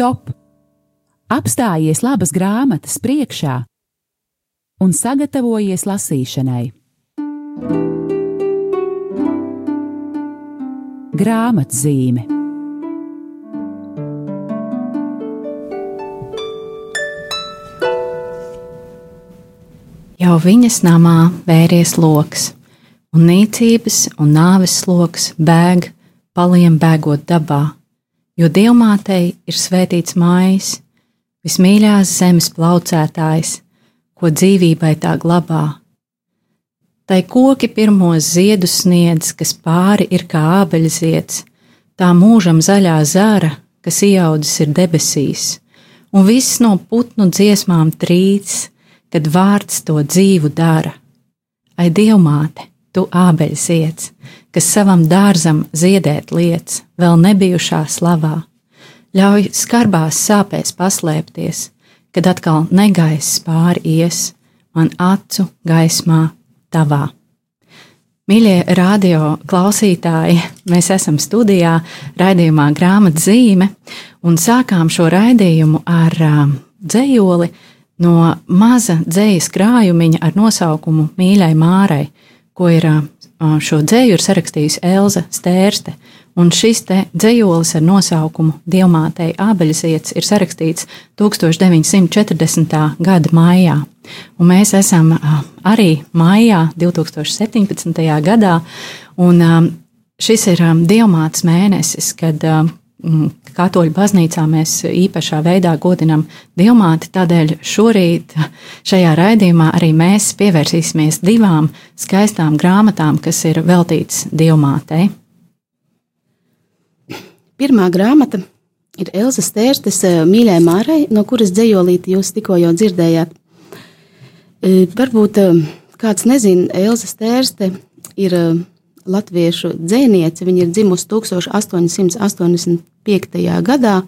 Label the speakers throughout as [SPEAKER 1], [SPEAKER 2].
[SPEAKER 1] Stop! Apstājies labas grāmatas priekšā un sagatavojies lasīšanai. Grāmatzīme
[SPEAKER 2] Jau viņas namā vēries lokus, un nīcības un nāves sloks bēg, paliem bēgot dabā, jo dievmātei ir svētīts mājas, vismīļākais zemes plaucētājs, ko dzīvībai tā glabā. Tai koki pirmos ziedus sniedz, kas pāri ir kā ābeļziets, tā mūžam zaļā zara, kas ieaudzis ir debesīs, un viss no putnu dziesmām trīc, kad vārds to dzīvu dara. Ai, dievmāte, tu ābeļziets, kas savam dārzam ziedēt liec, vēl nebijušā slavā, ļauj skarbās sāpēs paslēpties, kad atkal negaiss pāri ies, man acu gaismā tavā. Mīļie radio klausītāji, mēs esam studijā raidījumā grāmatzīme un sākām šo raidījumu ar uh, dzējoli no maza dzējas krājumiņa ar nosaukumu Mīļai Mārai, ko ir šo dzēju ir sarakstījusi Elza Stērste. Un šis te dzējolis ar nosaukumu Dievmātei Ābeļziets ir sarakstīts 1940. gada maijā. Un mēs esam arī maijā 2017. gadā, un šis ir Dievmātes mēnesis, kad Katoļu baznīcā mēs īpašā veidā godinam Dievmāti, tādēļ šorīt šajā raidījumā arī mēs pievērsīsimies divām skaistām grāmatām, kas ir veltītas Dievmātei.
[SPEAKER 3] Pirmā grāmata ir Elza Stērstes eh, mīļai Mārai, no kuras dzējolīti jūs tikko jau dzirdējāt. Eh, varbūt eh, kāds nezina, Elza Stērste ir latviešu dzēniece. Viņa ir dzimusi 1885. Gadā,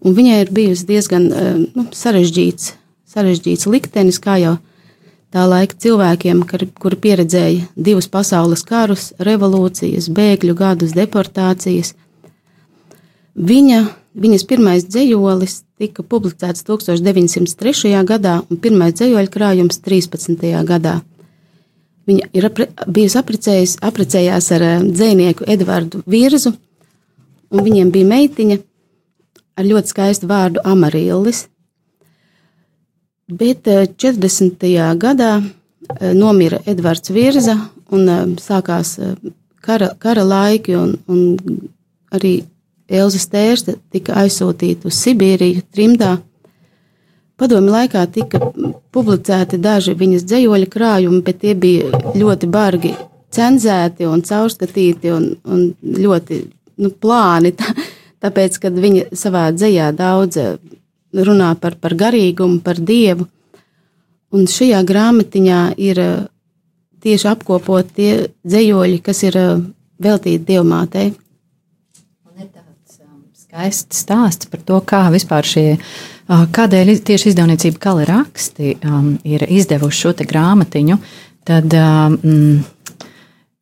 [SPEAKER 3] un viņai ir bijusi diezgan nu, sarežģīts, sarežģīts liktenis, kā jau tā laika cilvēkiem, kuri pieredzēja divus pasaules karus, revolūcijas, bēgļu gadus, deportācijas – Viņa, viņas pirmais dzējolis tika publicēts 1903. gadā un pirmais dzējoļu krājums 13. gadā. Viņa ir apre, bijusi apprecējās ar eh, dzinieku Edvardu Virzu, un viņiem bija meitiņa ar ļoti skaistu vārdu Amarillis. Bet 40. Eh, gadā eh, nomira Edvards Virza un sākās kara, kara laiki, un, un arī Elza Stērste tika aizsūtīta uz Sibīriju trimdā. Padomi laikā tika publicēti daži viņas dzējoļa krājumi, bet tie bija ļoti bargi cenzēti un caurskatīti un, un ļoti nu, plāni. Tā, tāpēc, kad viņa savā dzējā daudz runā par, par garīgumu, par dievu, un šajā grāmatiņā ir tieši apkopot tie dzējoļi, kas ir veltīti dievmātei.
[SPEAKER 2] Skaists stāsts par to, kā vispār šie, kādēļ tieši izdevniecība Kali raksti um, ir izdevuši šo grāmatiņu, tad um,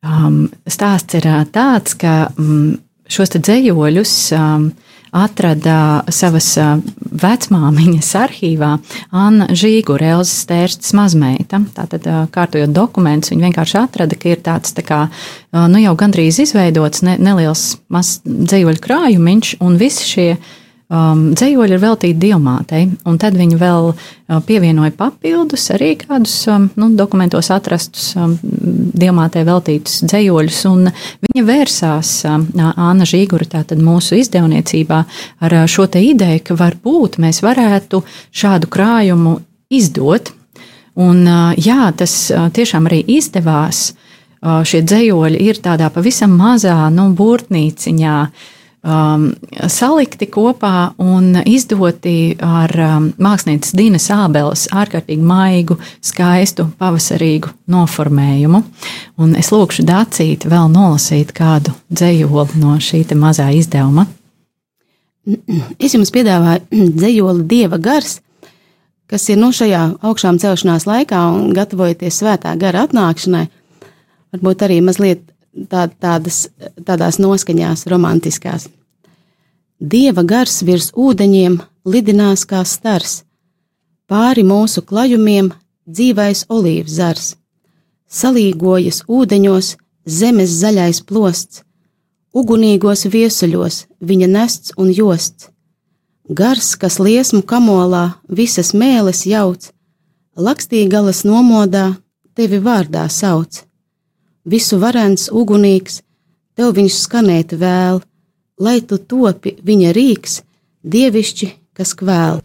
[SPEAKER 2] um, stāsts ir tāds, ka um, šos dzējoļus um, atrada savas vecmāmiņas arhīvā Anna Žīgura, Elzas stērstas mazmeita. Tātad, kārtojot dokumentus, viņa vienkārši atrada, ka ir tāds tā kā, nu jau gandrīz izveidots ne, neliels mazs dzējoļu krājumiņš, un visi šie um, dzējoļi ir veltīti diamātei, un tad viņi vēl uh, pievienoja papildus arī kādus um, nu, dokumentos atrastus um, diamātei veltītus dzējoļus, viņa vērsās um, Āna Žīgura, tātad mūsu izdevniecībā, ar uh, šo te ideju, ka varbūt mēs varētu šādu krājumu izdot, un uh, jā, tas uh, tiešām arī izdevās. Uh, šie dzējoļi ir tādā pavisam mazā, nu, burtnīciņā, uh, um, salikti kopā un izdoti ar um, mākslinieces Dīnas Ābeles ārkārtīgi maigu, skaistu, pavasarīgu noformējumu. Un es lūkšu Dācīt vēl nolasīt kādu dzējoli no šī mazā izdevuma.
[SPEAKER 3] Es jums piedāvāju dzējoli Dieva gars, kas ir nu šajā augšām celšanās laikā un gatavojoties svētā gara atnākšanai. Varbūt arī mazliet tā, tādas, tādās noskaņās, romantiskās. Dieva gars virs ūdeņiem lidinās kā stars, pāri mūsu klajumiem dzīvais olīvs zars, salīgojas ūdeņos zemes zaļais plosts, ugunīgos viesuļos viņa nests un josts. Gars, kas liesmu kamolā visas mēles jauc, lakstīgalas nomodā tevi vārdā sauc. Visu varens ugunīgs, tev viņš skanēt vēl, lai tu topi viņa rīks, dievišķi, kas kvēl.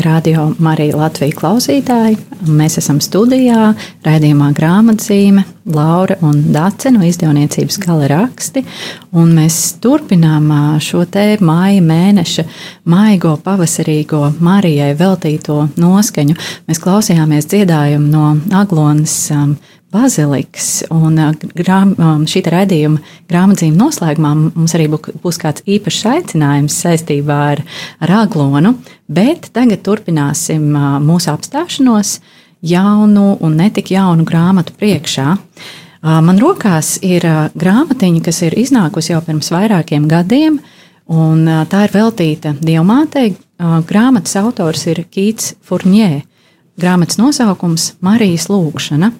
[SPEAKER 2] Radio Marija Latvija klausītāji. Mēs esam studijā, raidījumā grāmatzīme, Laura un Dace no izdevniecības gala raksti. Mēs turpinām šo te māja mēneša maigo pavasarīgo Marijai veltīto noskaņu. Mēs klausījāmies dziedājumu no Aglonas baziliks. Un grām, šī raidījuma grāmatzīme noslēgumā mums arī būs kāds īpašs aicinājums saistībā ar, ar aglonu, bet tagad turpināsim mūsu apstāšanos jaunu un netik jaunu grāmatu priekšā. Man rokās ir grāmatiņa, kas ir iznākusi jau pirms vairākiem gadiem, un tā ir veltīta Dievmātei. Grāmatas autors ir Kīts Furnjē. Grāmatas nosaukums - Marijas lūkšana.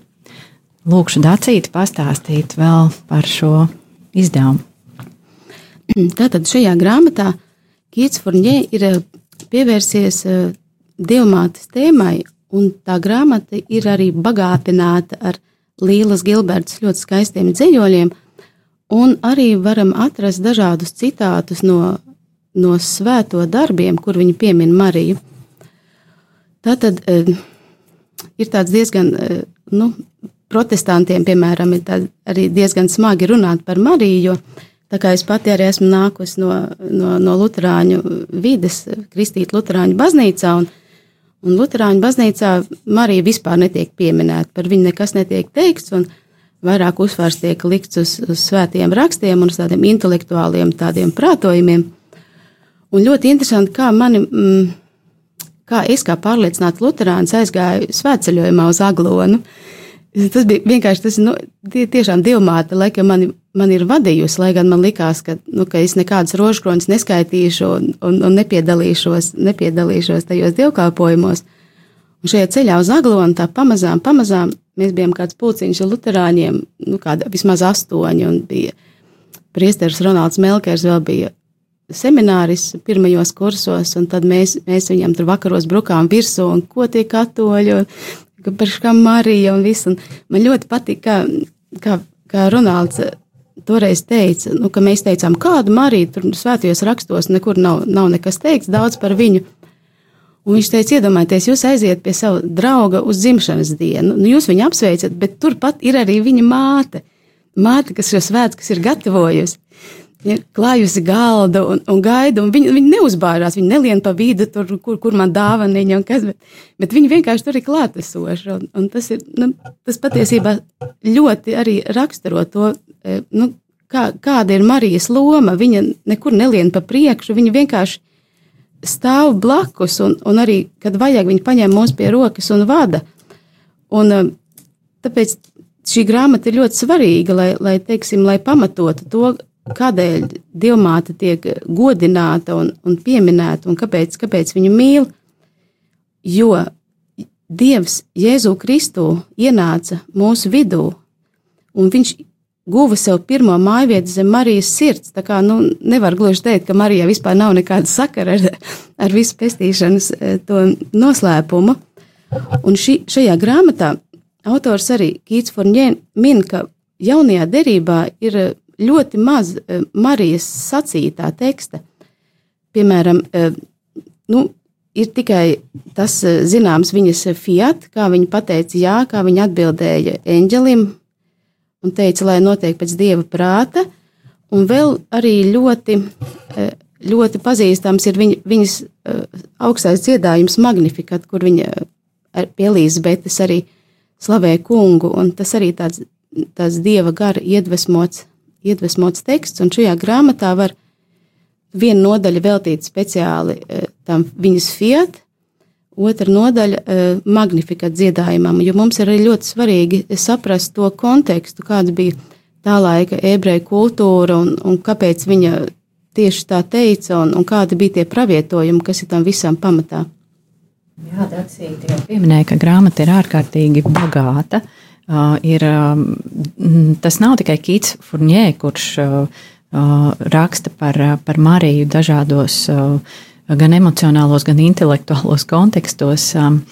[SPEAKER 2] Lūkšu Dacīti pastāstīt vēl par šo izdevumu.
[SPEAKER 3] Tātad šajā grāmatā Kīts Furnjē ir pievērsies dievmātes tēmai, un tā grāmata ir arī bagātināta ar Līlas Gilbertas ļoti skaistiem dziļoļiem, un arī varam atrast dažādus citātus no, no svēto darbiem, kur viņi piemin Mariju. Tātad eh, ir tāds diezgan nu, protestantiem, piemēram, ir arī diezgan smagi runāt par Mariju, jo tā kā es pati arī esmu nākusi no, no, no Lutāņu vides, Kristīta Lutāņu baznīcā, un, un Lutāņu baznīcā Marija vispār netiek pieminēta, par viņu nekas netiek teikts, un vairāk uzsvars tiek likts uz, uz svētiem rakstiem un uz tādiem intelektuāliem tādiem prātojumiem. Un ļoti interesanti, kā mani, mm, kā es kā pārliecināta Lutāņa aizgāju svētceļojumā uz Aglonu. Uh, Tas bija vienkārši tas, nu, tie, tiešām divmāte, laikam mani, man ir vadījusi, lai gan man likās, ka, nu, ka es nekādas rožkronas neskaitīšu un, un, un nepiedalīšos, nepiedalīšos tajos dievkalpojumos. Un šajā ceļā uz Aglonu tā pamazām, pamazām mēs bijām kāds pulciņš ar luterāņiem, nu, kāda vismaz astoņi, un bija priesteris Ronalds Melkers vēl bija semināris pirmajos kursos, un tad mēs, mēs viņam tur vakaros brukām virsū, un ko tie katoļi, un par kā Marija un viss. Un man ļoti patīk, kā kā, kā Ronalds toreiz teica, nu, ka mēs teicām, kādu Mariju tur svētajos rakstos nekur nav, nav nekas teikts daudz par viņu. Un viņš teica, iedomājieties, jūs aiziet pie sava drauga uz dzimšanas dienu, nu, jūs viņu apsveicat, bet turpat ir arī viņa māte. Māte, kas šo svētkus ir gatavojusi ja, klājusi galdu un, un gaida, un viņi, viņi neuzbārās, viņi nelien pa vidu, tur, kur, kur man dāvaniņa un kas, bet, bet viņi vienkārši tur ir klātesoši. Un, un tas, ir, nu, tas patiesībā ļoti arī raksturo to, e, nu, kā, kāda ir Marijas loma. Viņa nekur nelien pa priekšu, viņa vienkārši stāv blakus, un, un arī, kad vajag, viņa paņem mūs pie rokas un vada. Un, e, tāpēc šī grāmata ir ļoti svarīga, lai, lai, teiksim, lai pamatotu to, kādēļ Dievmāte tiek godināta un, un pieminēta un kāpēc, kāpēc viņu mīl. Jo Dievs Jēzu Kristu ienāca mūsu vidū, un viņš guva sev pirmo mājvietu zem Marijas sirds. Tā kā nu, nevar gluži teikt, ka Marijai vispār nav nekāda sakara ar, ar visu pestīšanas e, noslēpumu. Un ši, šajā grāmatā autors arī Kīts Forņē min, ka jaunajā derībā ir ļoti maz eh, Marijas sacītā teksta. Piemēram, eh, nu, ir tikai tas eh, zināms viņas fiat, kā viņa teica jā, kā viņa atbildēja eņģelim un teica, lai notiek pēc dieva prāta. Un vēl arī ļoti, ļoti pazīstams ir viņa, viņas augstais dziedājums Magnificat, kur viņa pie Elīzebetes arī slavē kungu, un tas arī tāds, tāds dieva gara iedvesmots iedvesmots teksts, un šajā grāmatā var viena nodaļa veltīt speciāli e, tam viņas fiat, otra nodaļa e, magnifikat dziedājumam, jo mums ir arī ļoti svarīgi saprast to kontekstu, kāds bija tā laika ebreju kultūra un, un kāpēc viņa tieši tā teica un, un kādi bija tie pravietojumi, kas ir tam visam pamatā.
[SPEAKER 2] Jā, Dacīti jau pieminēja, ka grāmata ir ārkārtīgi bagāta. Uh, ir, um, tas nav tikai Kīts Furnjē, kurš uh, uh, raksta par, par Mariju dažādos gan emocionālos, gan intelektuālos kontekstos. Um,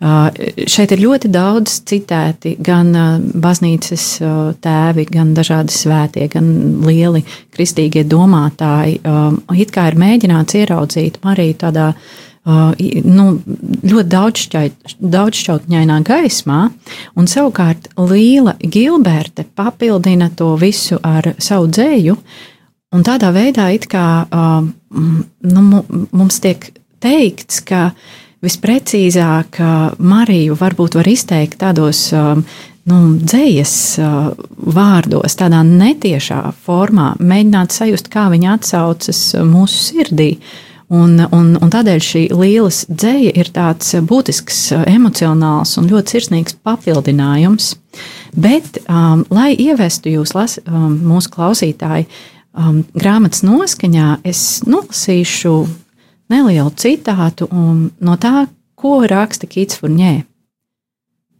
[SPEAKER 2] šeit ir ļoti daudz citēti gan baznīcas tēvi, gan dažādi svētie, gan lieli kristīgie domātāji. Um, it kā ir mēģināts ieraudzīt Mariju tādā veidā, Uh, nu, ļoti daudzšķaut, daudzšķautņainā gaismā, un savukārt Līla Gilberte papildina to visu ar savu dzēju, un tādā veidā kā uh, nu, mums tiek teikts, ka visprecīzāk Mariju varbūt var izteikt tādos um, nu, dzējas uh, vārdos, tādā netiešā formā, mēģināt sajust, kā viņa atsaucas mūsu sirdī. Uh, Un, un, un tādēļ šī lielas dzēja ir tāds būtisks, emocionāls un ļoti sirsnīgs papildinājums. Bet, um, lai ievestu jūs, las, um, mūsu klausītāji, um, grāmatas noskaņā, es nolasīšu nelielu citātu no tā, ko raksta Kīts Furnē.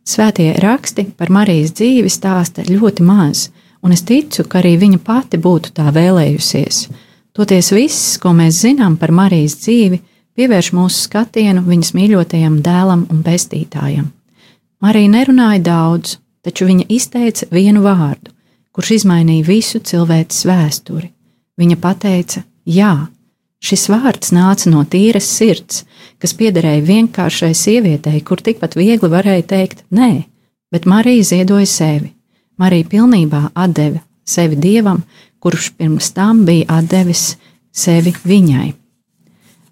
[SPEAKER 2] Svētie raksti par Marijas dzīvi stāsta ļoti maz, un es ticu, ka arī viņa pati būtu tā vēlējusies. Toties viss, ko mēs zinām par Marijas dzīvi, pievērš mūsu skatienu viņas mīļotajam dēlam un pestītājam. Marija nerunāja daudz, taču viņa izteica vienu vārdu, kurš izmainīja visu cilvēces vēsturi. Viņa pateica: Jā, šis vārds nāca no tīras sirds, kas piederēja vienkāršai sievietei, kur tikpat viegli varēja teikt nē, bet Marija ziedoja sevi. Marija pilnībā deva sevi dievam, kurš pirms tam bija devis sevi viņai.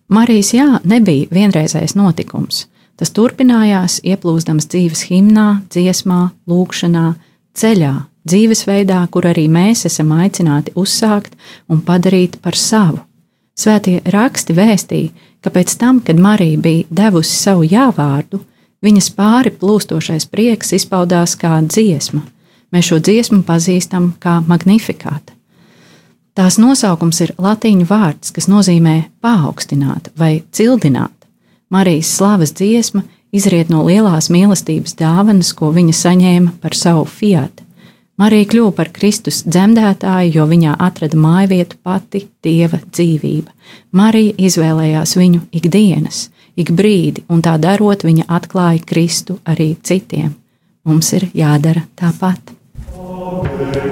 [SPEAKER 2] Marijas jā nebija vienreizējs notikums. Tas turpinājās, ieplūstams dzīves himnā, dziesmā, lūkšanā, ceļā, dzīvesveidā, kur arī mēs esam aicināti uzsākt un padarīt par savu. Svētie raksti vēstīja, ka pēc tam, kad Marija bija devusi savu jāvārdu, viņas pāri plūstošais prieks izpaudās kā dziesma. Mēs šo dziesmu pazīstam kā magnifikāta. Tās nosaukums ir latīņu vārds, kas nozīmē paaugstināt vai cildināt. Marijas slavas dziesma izriet no lielās mīlestības dāvanas, ko viņa saņēma par savu fiat. Marija kļuva par Kristus dzemdētāju, jo viņā atrada mājvietu pati Dieva dzīvība. Marija izvēlējās viņu ikdienas, ik brīdi, un tā darot, viņa atklāja Kristu arī citiem. Mums ir jādara tāpat. Oh.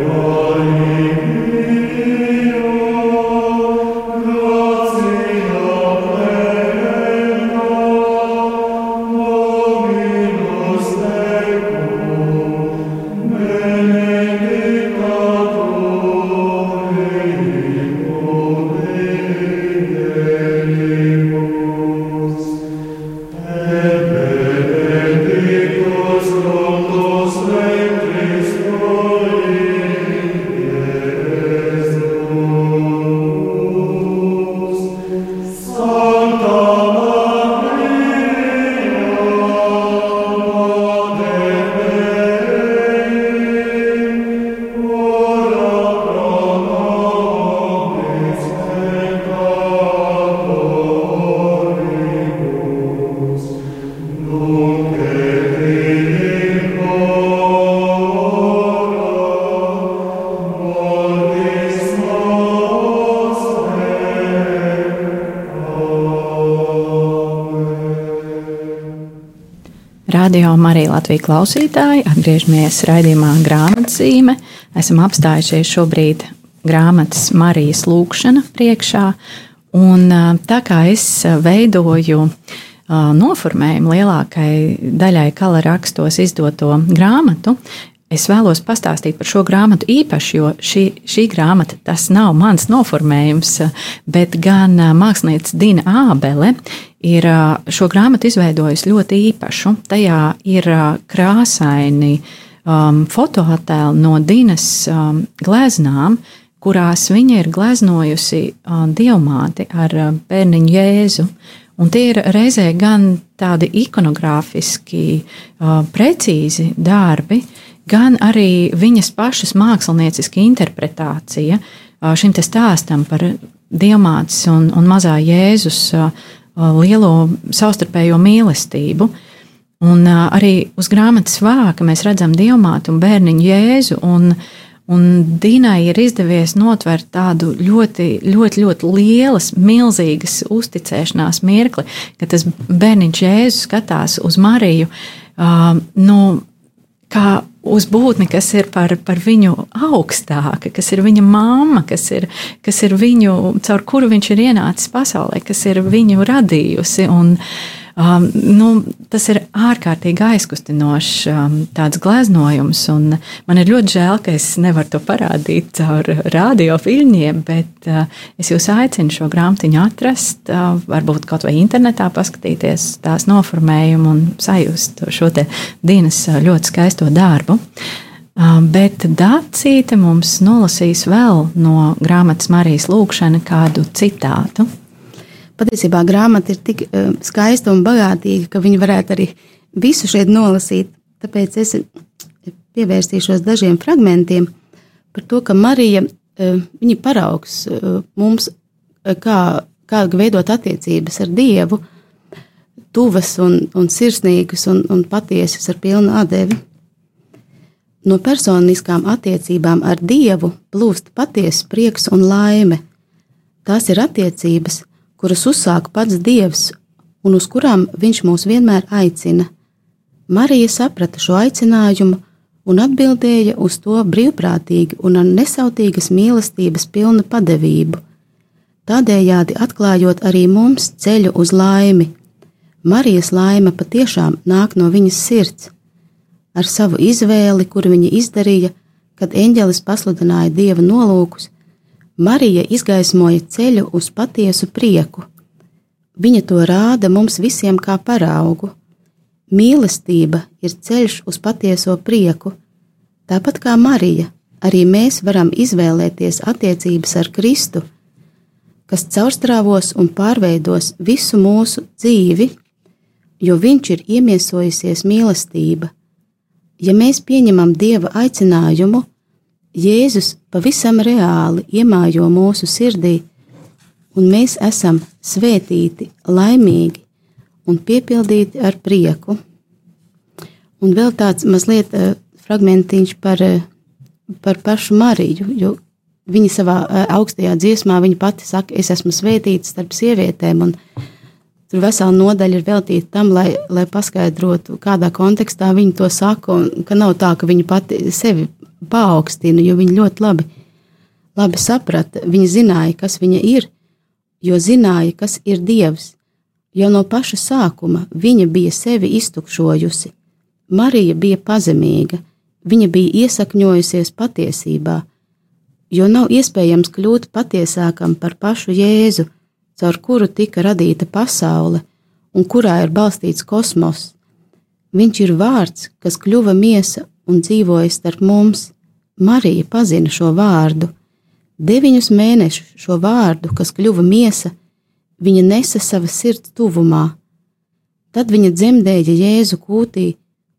[SPEAKER 2] Klausītāji, atgriežamies raidījumā grāmatzīme. Esam apstājušies šobrīd grāmatas Marijas lūkšana priekšā, un tā kā es veidoju noformējumu lielākai daļai kala rakstos izdoto grāmatu, Es vēlos pastāstīt par šo grāmatu īpaši, jo šī, šī grāmata tas nav mans noformējums, bet gan mākslinieca Dina Ābele ir šo grāmatu izveidojusi ļoti īpašu. Tajā ir krāsaini um, fotoattēli no Dinas um, gleznām, kurās viņa ir gleznojusi uh, dievmāti ar uh, bērniņu Jēzu. Un tie ir reizē gan tādi ikonogrāfiski, uh, precīzi darbi, uh, gan arī viņas pašas mākslinieciska interpretācija šim stāstam par diamāts un, un mazā Jēzus lielo savstarpējo mīlestību. Un arī uz grāmatas vāka mēs redzam diamātu un bērniņu Jēzu. Un, un Dīnai ir izdevies notvert tādu ļoti, ļoti, ļoti lielas, milzīgas uzticēšanās mirkli, kad tas bērniņš Jēzus skatās uz Mariju. Uh, nu, kā uz būtni, kas ir par, par viņu augstāka, kas ir viņa mamma, kas ir, kas ir viņu, caur kuru viņš ir ienācis pasaulē, kas ir viņu radījusi. Un, um, nu, tas ir ārkārtīgi aizkustinošs um, tāds gleznojums, un man ir ļoti žēl, ka es nevaru to parādīt caur radiofilmiem, bet uh, es jūs aicinu šo grāmatiņu atrast, uh, varbūt kaut vai internetā paskatīties tās noformējumu un sajust šo te dienas uh, ļoti skaisto darbu. Uh, bet Dācīte mums nolasīs vēl no grāmatas Marijas Lūkšana kādu citātu
[SPEAKER 3] patiesībā grāmata ir tik uh, skaista un bagātīga, ka viņi varētu arī visu šeit nolasīt. Tāpēc es pievērsīšos dažiem fragmentiem par to, ka Marija uh, viņa paraugs uh, mums, kā, kā veidot attiecības ar Dievu, tuvas un, un sirsnīgas un, un patiesas ar pilnu atdevi. No personiskām attiecībām ar Dievu plūst patiesa prieks un laime. Tās ir attiecības, kuras uzsāk pats Dievs un uz kurām Viņš mūs vienmēr aicina. Marija saprata šo aicinājumu un atbildēja uz to brīvprātīgi un ar nesautīgas mīlestības pilnu padevību, tādējādi atklājot arī mums ceļu uz laimi. Marijas laime patiešām nāk no viņas sirds, ar savu izvēli, kuru viņa izdarīja, kad eņģelis pasludināja dieva nolūkus, Marija izgaismoja ceļu uz patiesu prieku. Viņa to rāda mums visiem kā paraugu. Mīlestība ir ceļš uz patieso prieku. Tāpat kā Marija, arī mēs varam izvēlēties attiecības ar Kristu, kas caurstrāvos un pārveidos visu mūsu dzīvi, jo Viņš ir iemiesojusies mīlestība. Ja mēs pieņemam Dieva aicinājumu, Jēzus pavisam reāli iemājo mūsu sirdī, un mēs esam svētīti, laimīgi un piepildīti ar prieku. Un vēl tāds mazliet uh, fragmentiņš par, uh, par pašu Mariju, jo viņa savā uh, augstajā dziesmā viņa pati saka, es esmu svētīta starp sievietēm, un tur vesela nodaļa ir veltīta tam, lai, lai paskaidrotu, kādā kontekstā viņa to saka, un ka nav tā, ka viņa pati sevi paaugstina, jo viņa ļoti labi, labi saprata. Viņa zināja, kas viņa ir, jo zināja, kas ir Dievs. Jau no paša sākuma viņa bija sevi iztukšojusi. Marija bija pazemīga, viņa bija iesakņojusies patiesībā, jo nav iespējams kļūt patiesākam par pašu Jēzu, caur kuru tika radīta pasaule un kurā ir balstīts kosmos. Viņš ir vārds, kas kļuva miesa un dzīvoja starp mums. Marija pazina šo vārdu. Deviņus mēnešus šo vārdu, kas kļuva miesa, viņa nesa savas sirds tuvumā. Tad viņa dzemdēja Jēzu kūtī,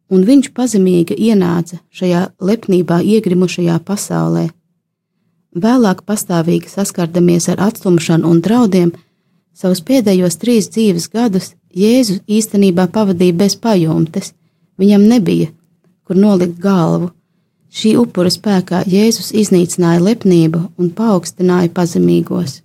[SPEAKER 3] un viņš pazemīgi ienāca šajā lepnībā iegrimušajā pasaulē. Vēlāk pastāvīgi saskardamies ar atstumšanu un draudiem, savus pēdējos trīs dzīves gadus Jēzu īstenībā pavadīja bez pajumtes, viņam nebija, kur nolikt galvu. Šī upura spēkā Jēzus iznīcināja lepnību un paaugstināja pazemīgos.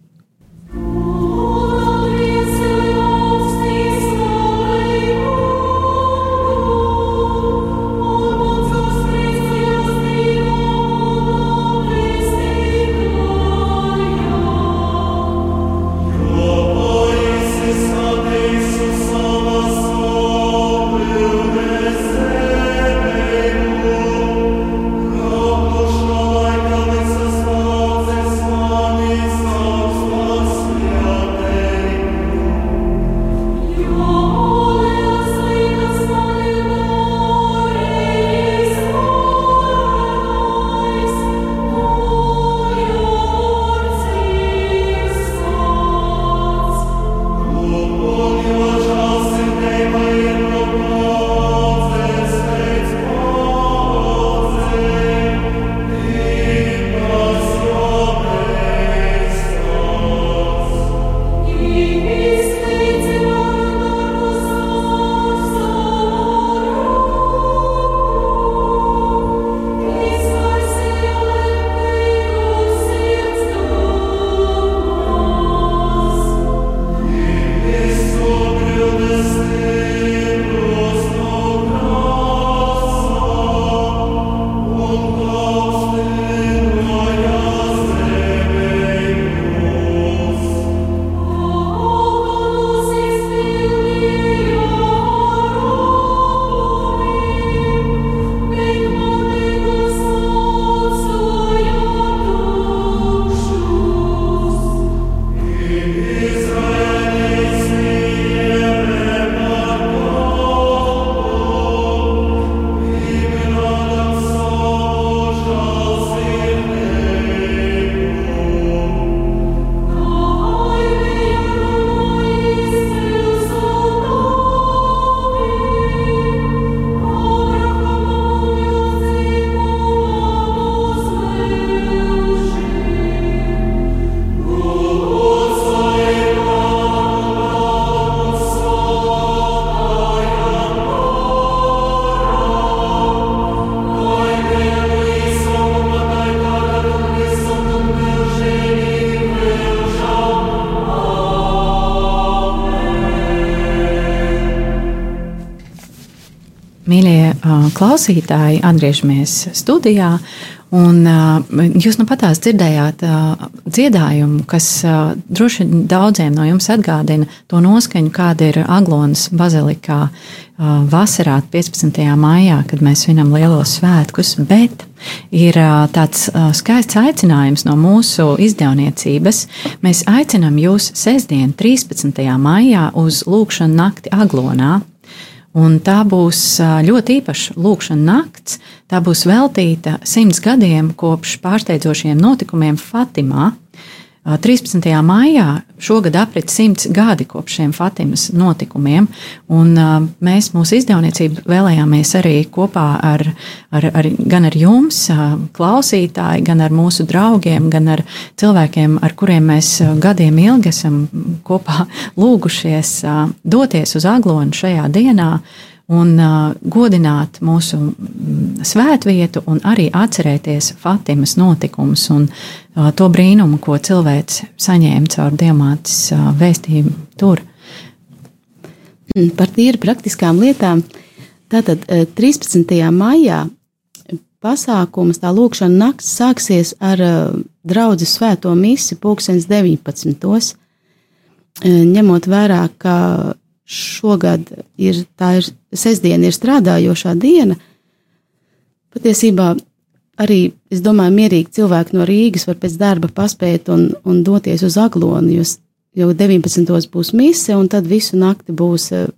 [SPEAKER 2] Klausītāji, atgriežamies studijā. Un, jūs nu patās dzirdējāt dziedājumu, kas droši vien daudziem no jums atgādina to noskaņu, kāda ir Aglonas bazilikā vasarā, 15. maijā, kad mēs svinam lielos svētkus. Bet ir tāds skaists aicinājums no mūsu izdevniecības. Mēs aicinām jūs sestdien, 13. maijā, uz lūkšanu nakti Aglonā. Un tā būs ļoti īpaša lūkšana nakts. Tā būs veltīta simts gadiem kopš pārsteidzošiem notikumiem Fatimā. 13. maijā šogad aprit simts gadi kopš šiem Fatimas notikumiem, un mēs mūsu izdevniecību vēlējāmies arī kopā ar, ar, ar, gan ar jums, klausītāji, gan ar mūsu draugiem, gan ar cilvēkiem, ar kuriem mēs gadiem ilgi esam kopā lūgušies doties uz Aglonu šajā dienā un uh, godināt mūsu mm, svētvietu, un arī atcerēties Fatimas notikumus un uh, to brīnumu, ko cilvēks saņēma caur diamātas uh, vēstījumu tur.
[SPEAKER 3] Mm, par tīri praktiskām lietām. Tātad 13. maijā pasākums, tā lūkšana nakts sāksies ar draugu svēto misi pulkstens 19. Ņemot vērā, ka šogad ir tā ir sestdiena, ir strādājošā diena. Patiesībā arī, es domāju, mierīgi cilvēki no Rīgas var pēc darba paspēt un, un doties uz Aglonu, jo, jo 19. būs mise, un tad visu nakti būs eh,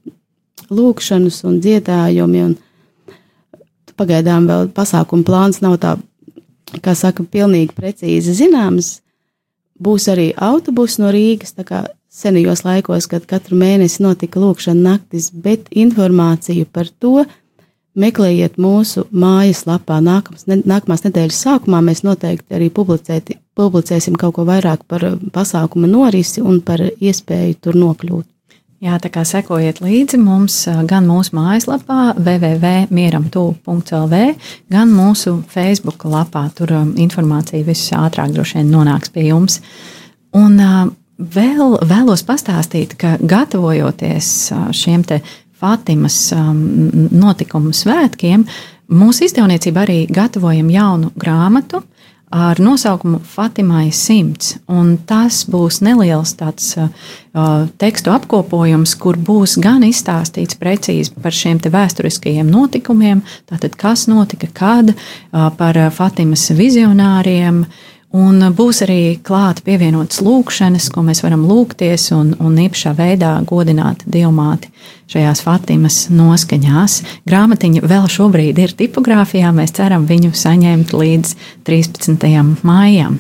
[SPEAKER 3] lūkšanas un dziedājumi. Un pagaidām vēl pasākuma plāns nav tā, kā saka, pilnīgi precīzi zināms. Būs arī autobus no Rīgas, tā kā senajos laikos, kad katru mēnesi notika lūkšana naktis, bet informāciju par to meklējiet mūsu mājaslapā. Nākamās, ne, nākamās nedēļas sākumā mēs noteikti arī publicēsim kaut ko vairāk par pasākuma norisi un par iespēju tur nokļūt.
[SPEAKER 2] Jā, tā kā sekojiet līdzi mums gan mūsu mājaslapā, www.mieram.lv, gan mūsu Facebook lapā. Tur informācija visātrāk droši vien nonāks pie jums. Un Vēl vēlos pastāstīt, ka gatavojoties šiem Fatimas notikumu svētkiem, mūsu izdevniecība arī gatavojam jaunu grāmatu ar nosaukumu Fatimai simts. Tas būs neliels tāds uh, tekstu apkopojums, kur būs gan izstāstīts precīzi par šiem vēsturiskajiem notikumiem, tātad kas notika, kad, uh, par Fatimas vizionāriem, uh, Un būs arī klāta pievienotas lūkšanas, ko mēs varam lūgties un, un īpašā veidā godināt dievmāti šajās Fatimas noskaņās. Grāmatiņa vēl šobrīd ir tipogrāfijā, mēs ceram viņu saņemt līdz 13. maijam.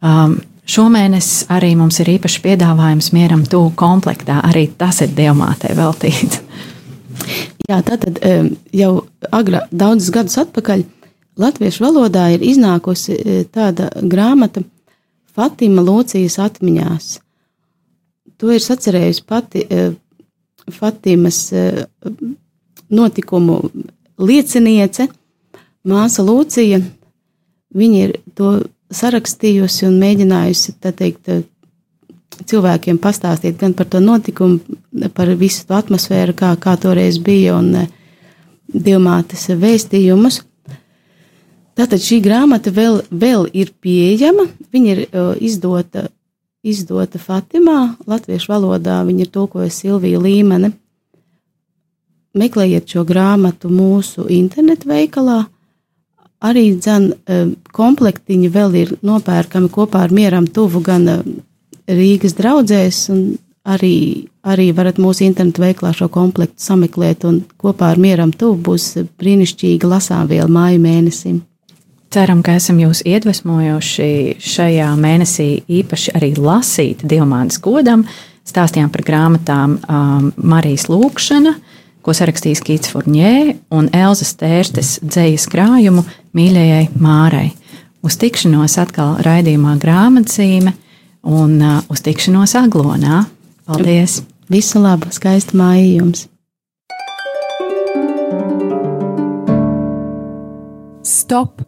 [SPEAKER 2] Um, Šomēnes arī mums ir īpašs piedāvājums mieram tuvu komplektā. Arī tas ir dievmātei veltīts.
[SPEAKER 3] Jā, tā tad um, jau agrāk, daudzus gadus atpakaļ, latviešu valodā ir iznākusi e, tāda grāmata Fatima Lūcijas atmiņās. To ir sacerējusi pati e, Fatimas e, notikumu lieciniece, māsa Lūcija. Viņa ir to sarakstījusi un mēģinājusi teikt, cilvēkiem pastāstīt gan par to notikumu, par visu to atmosfēru, kā, kā toreiz bija, un divmātes vēstījumus. Tātad šī grāmata vēl, vēl ir pieejama. Viņa ir uh, izdota, izdota Fatimā, latviešu valodā. Viņa ir tulkojusi Silvija Līmene. Meklējiet šo grāmatu mūsu internetu veikalā. Arī dzen, uh, komplektiņi vēl ir nopērkami kopā ar Mieram Tuvu gan uh, Rīgas draugzēs, un arī, arī varat mūsu internetu veiklā šo komplektu sameklēt. Kopā ar Mieram Tuvu būs brīnišķīga lasāmviela māju mēnesim.
[SPEAKER 2] Ceram, ka esam jūs iedvesmojuši šajā mēnesī īpaši arī lasīt Dilmānas godam. Stāstījām par grāmatām um, Marijas Lūkšana, ko sarakstījis Kīts Furnjē un Elzas Tērstes dzējas krājumu mīļajai Mārai. Uz tikšanos atkal raidījumā grāmatzīme un uh, uz tikšanos Aglonā. Paldies!
[SPEAKER 3] Visu labu, skaistu māju jums!
[SPEAKER 1] Stop!